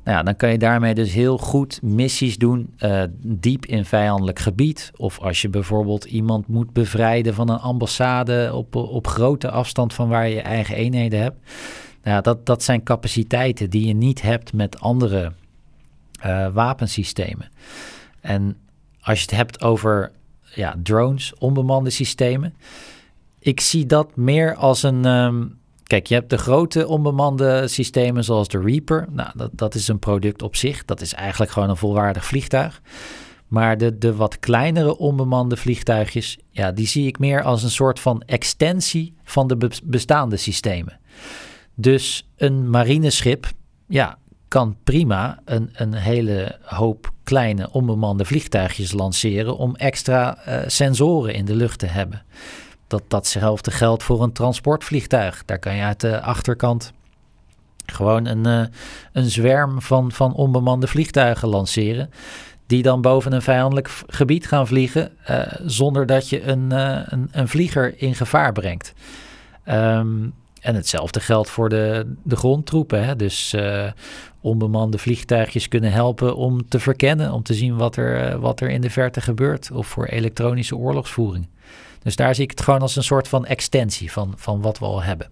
[SPEAKER 3] Nou ja, dan kan je daarmee dus heel goed missies doen uh, diep in vijandelijk gebied. Of als je bijvoorbeeld iemand moet bevrijden van een ambassade op, op grote afstand van waar je eigen eenheden hebt. Nou ja, dat, dat zijn capaciteiten die je niet hebt met andere uh, wapensystemen. En als je het hebt over ja, drones, onbemande systemen. Ik zie dat meer als een... Um, kijk, je hebt de grote onbemande systemen zoals de Reaper. Nou, dat, dat is een product op zich. Dat is eigenlijk gewoon een volwaardig vliegtuig. Maar de, de wat kleinere onbemande vliegtuigjes, ja, die zie ik meer als een soort van extensie van de bestaande systemen. Dus een marineschip, ja, kan prima een, een hele hoop kleine onbemande vliegtuigjes lanceren om extra uh, sensoren in de lucht te hebben. Dat, datzelfde geldt voor een transportvliegtuig. Daar kan je uit de achterkant gewoon een, uh, een zwerm van, van onbemande vliegtuigen lanceren. Die dan boven een vijandelijk gebied gaan vliegen uh, zonder dat je een, een, een, vlieger in gevaar brengt. Um, en hetzelfde geldt voor de, de grondtroepen. Hè? Dus onbemande vliegtuigjes kunnen helpen om te verkennen, om te zien wat er, wat er in de verte gebeurt. Of voor elektronische oorlogsvoering. Dus daar zie ik het gewoon als een soort van extensie van, van wat we al hebben.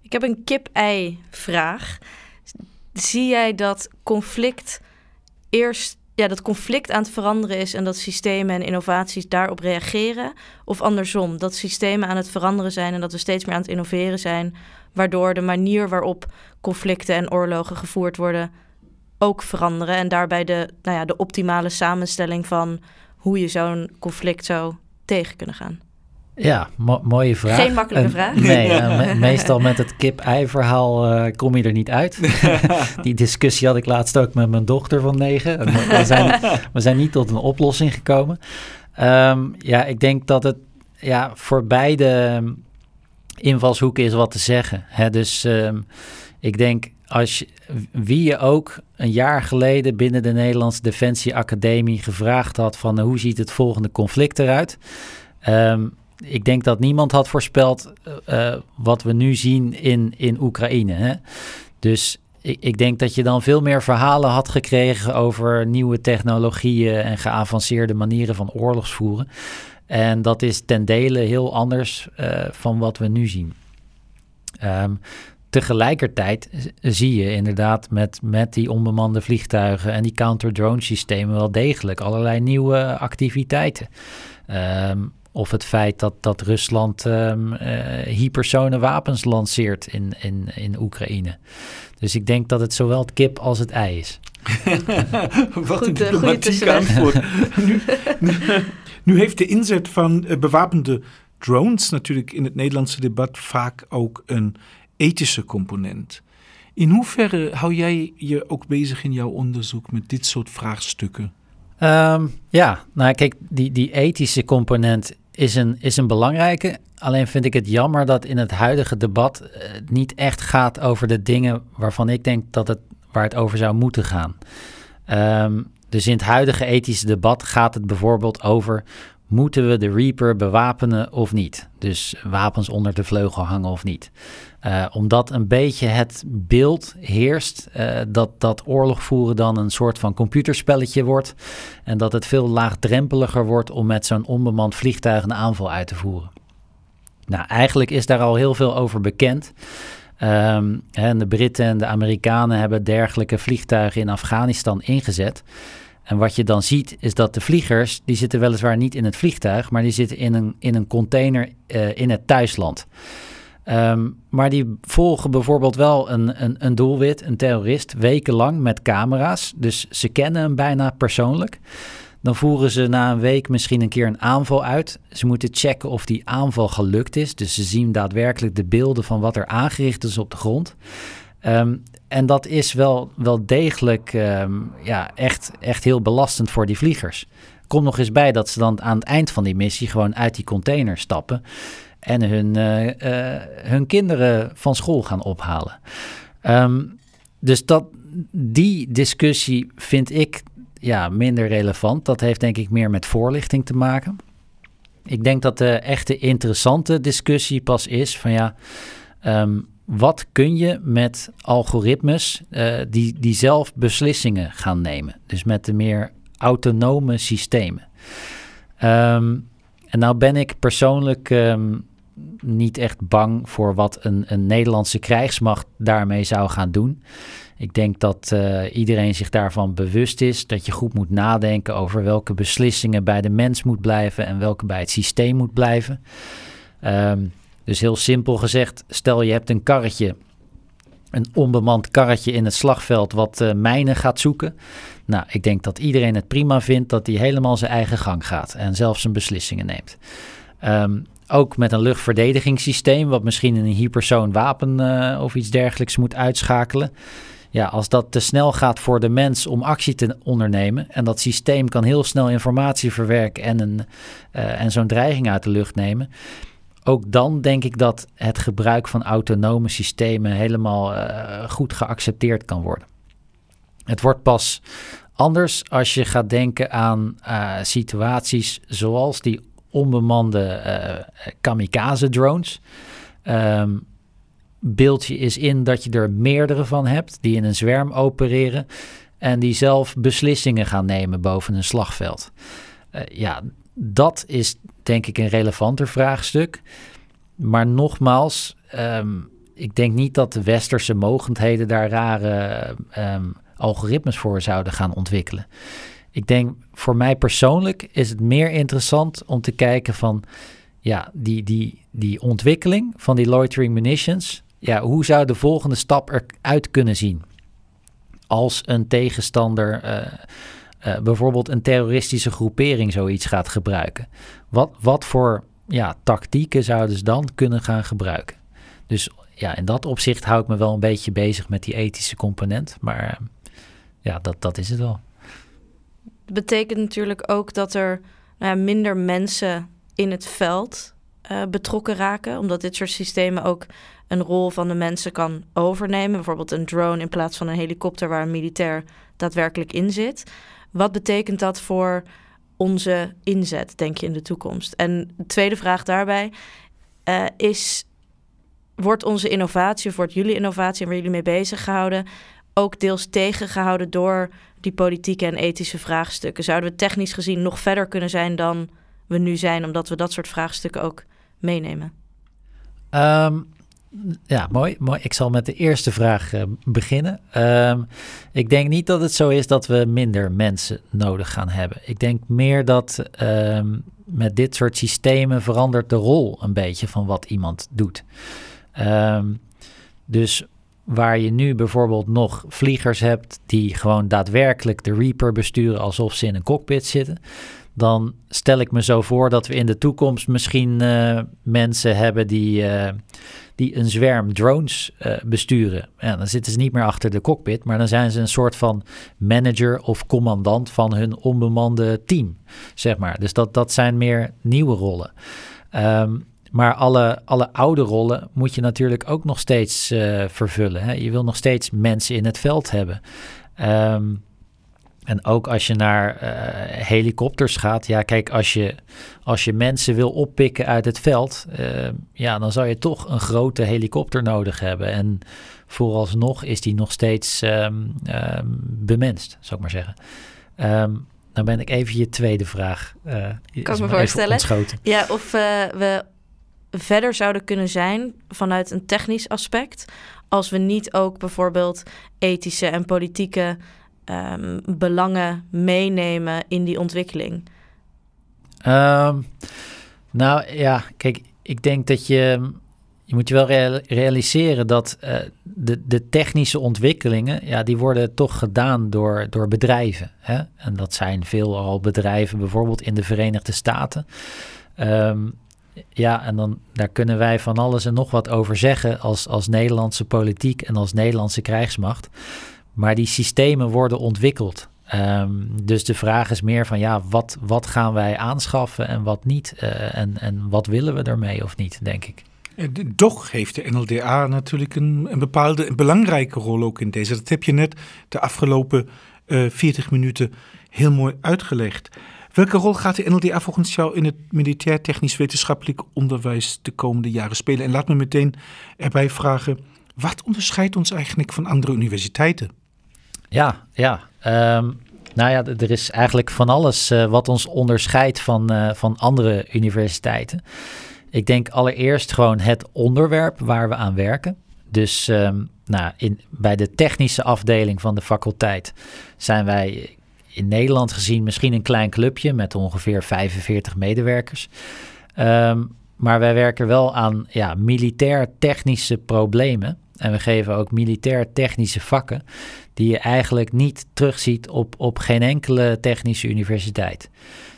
[SPEAKER 1] Ik heb een kip-ei-vraag. Zie jij dat conflict eerst ja, dat conflict aan het veranderen is en dat systemen en innovaties daarop reageren? Of andersom, dat systemen aan het veranderen zijn en dat we steeds meer aan het innoveren zijn, waardoor de manier waarop conflicten en oorlogen gevoerd worden ook veranderen en daarbij de, nou ja, de optimale samenstelling van hoe je zo'n conflict zou tegen kunnen gaan?
[SPEAKER 3] Ja, mooie vraag.
[SPEAKER 1] Geen makkelijke vraag.
[SPEAKER 3] Nee, *laughs* meestal met het kip-ei-verhaal uh, kom je er niet uit. *laughs* Die discussie had ik laatst ook met mijn dochter van negen. We zijn, we zijn niet tot een oplossing gekomen. Um, ja, ik denk dat het ja, voor beide invalshoeken is wat te zeggen. Hè? Dus um, ik denk als wie je ook een jaar geleden binnen de Nederlandse Defensie Academie gevraagd had van hoe ziet het volgende conflict eruit... Um, ik denk dat niemand had voorspeld uh, wat we nu zien in, in Oekraïne. Hè? Dus ik, ik, denk dat je dan veel meer verhalen had gekregen over nieuwe technologieën en geavanceerde manieren van oorlogsvoeren. En dat is ten dele heel anders van wat we nu zien. Um, tegelijkertijd zie je inderdaad met, met die onbemande vliegtuigen en die counter-drone systemen wel degelijk allerlei nieuwe activiteiten. Um, of het feit dat, dat Rusland um, uh, wapens lanceert in, in, in Oekraïne. Dus ik denk dat het zowel het kip als het ei is. *laughs*
[SPEAKER 2] Wat een eh, diplomatiek antwoord. *laughs* nu, nu, nu, heeft de inzet van uh, bewapende drones natuurlijk in het Nederlandse debat vaak ook een ethische component. In hoeverre hou jij je ook bezig in jouw onderzoek met dit soort vraagstukken?
[SPEAKER 3] Um, ja, nou kijk, die, die ethische component is een, is een belangrijke. Alleen vind ik het jammer dat in het huidige debat uh, niet echt gaat over de dingen waarvan ik denk dat het waar het over zou moeten gaan. Um, dus in het huidige ethische debat gaat het bijvoorbeeld over moeten we de Reaper bewapenen of niet? Dus wapens onder de vleugel hangen of niet? Uh, omdat een beetje het beeld heerst uh, dat, dat oorlog voeren dan een soort van computerspelletje wordt. En dat het veel laagdrempeliger wordt om met zo'n onbemand vliegtuig een aanval uit te voeren. Nou, eigenlijk is daar al heel veel over bekend. Um, en de Britten en de Amerikanen hebben dergelijke vliegtuigen in Afghanistan ingezet. En wat je dan ziet is dat de vliegers, die zitten weliswaar niet in het vliegtuig, maar die zitten in een, in een container uh, in het thuisland. Um, maar die volgen bijvoorbeeld wel een, een, een doelwit, een terrorist, wekenlang met camera's. Dus ze kennen hem bijna persoonlijk. Dan voeren ze na een week misschien een keer een aanval uit. Ze moeten checken of die aanval gelukt is. Dus ze zien daadwerkelijk de beelden van wat er aangericht is op de grond. Um, en dat is wel, wel degelijk um, ja, echt, echt heel belastend voor die vliegers. Komt nog eens bij dat ze dan aan het eind van die missie gewoon uit die container stappen en hun, uh, uh, hun kinderen van school gaan ophalen. Um, dus dat, die discussie vind ik ja, minder relevant. Dat heeft denk ik meer met voorlichting te maken. Ik denk dat de echte interessante discussie pas is van ja, um, wat kun je met algoritmes uh, die, die zelf beslissingen gaan nemen? Dus met de meer autonome systemen. Um, en nou ben ik persoonlijk um, niet echt bang voor wat een, een Nederlandse krijgsmacht daarmee zou gaan doen. Ik denk dat uh, iedereen zich daarvan bewust is dat je goed moet nadenken over welke beslissingen bij de mens moet blijven en welke bij het systeem moet blijven. Um, Dus heel simpel gezegd, stel je hebt een karretje, een onbemand karretje in het slagveld wat uh, mijnen gaat zoeken. Nou, ik denk dat iedereen het prima vindt dat hij helemaal zijn eigen gang gaat en zelf zijn beslissingen neemt. Um, ook met een luchtverdedigingssysteem, wat misschien een hypersoon wapen uh, of iets dergelijks moet uitschakelen. Ja, als dat te snel gaat voor de mens om actie te ondernemen en dat systeem kan heel snel informatie verwerken en, een, uh, en zo'n dreiging uit de lucht nemen, ook dan denk ik dat het gebruik van autonome systemen helemaal uh, goed geaccepteerd kan worden. Het wordt pas anders als je gaat denken aan uh, situaties zoals die onbemande uh, kamikaze-drones. Um, beeldje is in dat je er meerdere van hebt die in een zwerm opereren en die zelf beslissingen gaan nemen boven een slagveld. Ja, dat is denk ik een relevanter vraagstuk. Maar nogmaals, um, ik denk niet dat de westerse mogendheden daar rare um, algoritmes voor zouden gaan ontwikkelen. Ik denk voor mij persoonlijk is het meer interessant om te kijken van ja, die, die, die ontwikkeling van die loitering munitions. Ja, hoe zou de volgende stap eruit kunnen zien? Als een tegenstander uh, uh, bijvoorbeeld een terroristische groepering zoiets gaat gebruiken. Wat, wat voor ja, tactieken zouden ze dan kunnen gaan gebruiken? Dus ja, in dat opzicht hou ik me wel een beetje bezig met die ethische component. Maar uh, ja, dat, dat is het wel.
[SPEAKER 1] Betekent natuurlijk ook dat er nou ja, minder mensen in het veld uh, betrokken raken, omdat dit soort systemen ook een rol van de mensen kan overnemen. Bijvoorbeeld een drone in plaats van een helikopter waar een militair daadwerkelijk in zit. Wat betekent dat voor onze inzet, denk je, in de toekomst? En de tweede vraag daarbij uh, is: wordt onze innovatie, of wordt jullie innovatie en waar jullie mee bezig gehouden, ook deels tegengehouden door die politieke en ethische vraagstukken? Zouden we technisch gezien nog verder kunnen zijn dan we nu zijn, omdat we dat soort vraagstukken ook meenemen?
[SPEAKER 3] Um, ja, mooi, mooi. Ik zal met de eerste vraag uh, beginnen. Um, ik denk niet dat het zo is dat we minder mensen nodig gaan hebben. Ik denk meer dat um, met dit soort systemen verandert de rol een beetje van wat iemand doet. Um, dus waar je nu bijvoorbeeld nog vliegers hebt die gewoon daadwerkelijk de Reaper besturen alsof ze in een cockpit zitten, dan stel ik me zo voor dat we in de toekomst misschien uh, mensen hebben die, uh, die een zwerm drones uh, besturen. Dan zitten ze niet meer achter de cockpit, maar dan zijn ze een soort van manager of commandant van hun onbemande team, zeg maar. Dus dat, dat zijn meer nieuwe rollen. Um, maar alle, alle oude rollen moet je natuurlijk ook nog steeds vervullen. Hè? Je wil nog steeds mensen in het veld hebben. Um, en ook als je naar uh, helikopters gaat, ja, kijk, als je, als je mensen wil oppikken uit het veld, uh, ja, dan zou je toch een grote helikopter nodig hebben. En vooralsnog is die nog steeds um, um, bemenst, zou ik maar zeggen. Um, dan ben ik even je tweede vraag. Uh,
[SPEAKER 1] kan me voorstellen. Ja, of we verder zouden kunnen zijn vanuit een technisch aspect, als we niet ook bijvoorbeeld ethische en politieke um, belangen meenemen in die ontwikkeling?
[SPEAKER 3] Um, nou ja, kijk, ik denk dat je. Je moet je wel realiseren dat uh, de, de technische ontwikkelingen, ja, die worden toch gedaan door, door bedrijven. Hè? En dat zijn veelal bedrijven, bijvoorbeeld in de Verenigde Staten. Um, ja, en dan daar kunnen wij van alles en nog wat over zeggen als, als Nederlandse politiek en als Nederlandse krijgsmacht. Maar die systemen worden ontwikkeld. Um, dus de vraag is meer van ja, wat, wat gaan wij aanschaffen en wat niet? Uh, en, en wat willen we ermee of niet, denk ik.
[SPEAKER 2] Toch heeft de NLDA natuurlijk een, een bepaalde belangrijke rol ook in deze. Dat heb je net de afgelopen uh, 40 minuten heel mooi uitgelegd. Welke rol gaat de NLDA volgens jou in het militair technisch wetenschappelijk onderwijs de komende jaren spelen? En laat me meteen erbij vragen, wat onderscheidt ons eigenlijk van andere universiteiten?
[SPEAKER 3] Ja, ja. Um, nou ja, er is eigenlijk van alles uh, wat ons onderscheidt van, uh, van andere universiteiten. Ik denk allereerst gewoon het onderwerp waar we aan werken. Dus um, nou, in, bij de technische afdeling van de faculteit zijn wij in Nederland gezien misschien een klein clubje met ongeveer 45 medewerkers. Um, maar wij werken wel aan ja, militair-technische problemen. En we geven ook militair-technische vakken die je eigenlijk niet terugziet op, op geen enkele technische universiteit.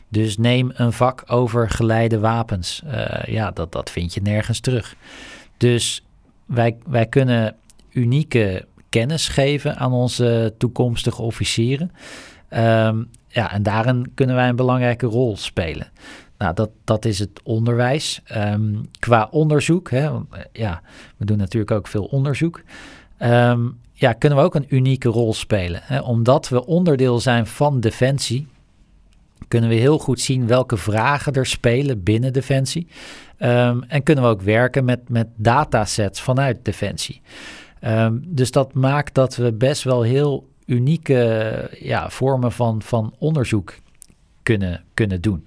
[SPEAKER 3] Dus neem een vak over geleide wapens. Uh, ja, dat, dat vind je nergens terug. Dus wij, wij kunnen unieke kennis geven aan onze toekomstige officieren. Um, ja, en daarin kunnen wij een belangrijke rol spelen. Nou, dat, dat is het onderwijs. Um, qua onderzoek, hè, ja, we doen natuurlijk ook veel onderzoek. Um, ja, kunnen we ook een unieke rol spelen. Hè? Omdat we onderdeel zijn van Defensie, kunnen we heel goed zien welke vragen er spelen binnen Defensie. Um, en kunnen we ook werken met, met datasets vanuit Defensie. Dus dat maakt dat we best wel heel unieke ja, vormen van, van onderzoek kunnen, kunnen doen.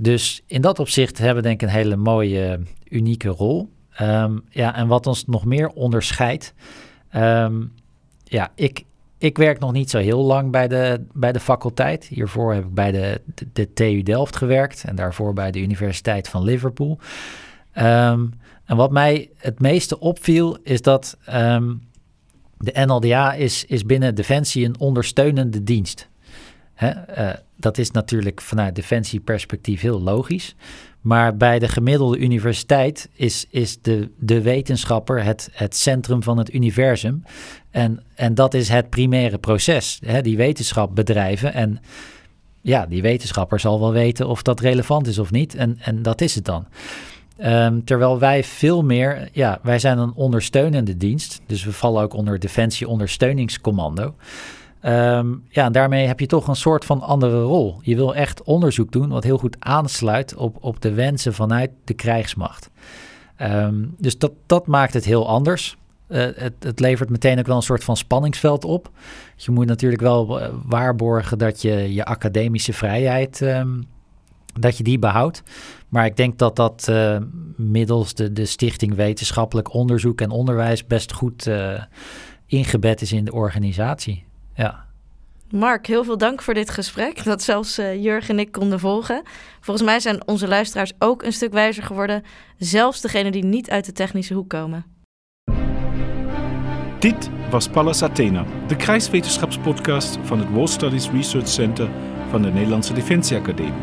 [SPEAKER 3] Dus in dat opzicht hebben we denk ik een hele mooie, unieke rol. Um, ja, en wat ons nog meer onderscheidt. Um, ja, ik, ik werk nog niet zo heel lang bij de, bij de faculteit. Hiervoor heb ik bij de, de, TU Delft gewerkt en daarvoor bij de Universiteit van Liverpool. Um, en wat mij het meeste opviel is dat de NLDA is, is binnen Defensie een ondersteunende dienst. Hè? Uh, dat is natuurlijk vanuit defensieperspectief heel logisch. Maar bij de gemiddelde universiteit is, is de, de wetenschapper het, het centrum van het universum. En, en dat is het primaire proces, hè, die wetenschap bedrijven. En ja, die wetenschapper zal wel weten of dat relevant is of niet. En, en dat is het dan. Um, terwijl wij veel meer, ja, wij zijn een ondersteunende dienst. Dus we vallen ook onder Defensie Ondersteuningscommando. Um, ja, daarmee heb je toch een soort van andere rol. Je wil echt onderzoek doen wat heel goed aansluit op, op de wensen vanuit de krijgsmacht. Um, dus dat, dat maakt het heel anders. Uh, het, het, levert meteen ook wel een soort van spanningsveld op. Je moet natuurlijk wel uh, waarborgen dat je je academische vrijheid um, dat je die behoudt. Maar ik denk dat dat uh, middels de, de Stichting Wetenschappelijk Onderzoek en Onderwijs best goed ingebed is in de organisatie. Ja.
[SPEAKER 1] Mark, heel veel dank voor dit gesprek. Dat zelfs uh, Jurgen en ik konden volgen. Volgens mij zijn onze luisteraars ook een stuk wijzer geworden. Zelfs degenen die niet uit de technische hoek komen.
[SPEAKER 2] Dit was Pallas Athena, de krijgswetenschapspodcast van het War Studies Research Center van de Nederlandse Defensieacademie.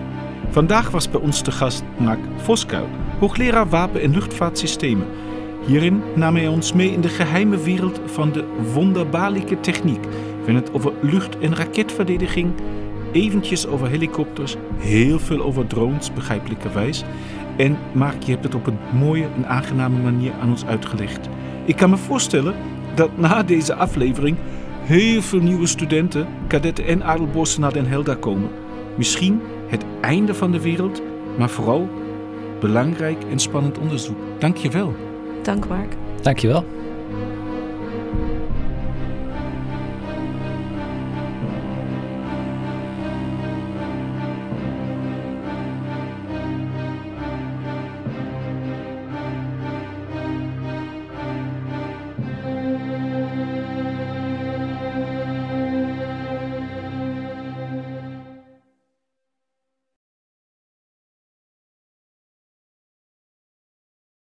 [SPEAKER 2] Vandaag was bij ons de gast Mark Voskuil, hoogleraar wapen- en luchtvaartsystemen. Hierin nam hij ons mee in de geheime wereld van de wonderbaarlijke techniek we hebben het over lucht- en raketverdediging, eventjes over helikopters, heel veel over drones, begrijpelijkerwijs. En Mark, je hebt het op een mooie en aangename manier aan ons uitgelegd. Ik kan me voorstellen dat na deze aflevering heel veel nieuwe studenten, kadetten en adelborsten naar Den Helder komen. Misschien het einde van de wereld, maar vooral belangrijk en spannend onderzoek. Dank je wel.
[SPEAKER 1] Dank Mark.
[SPEAKER 3] Dank je wel.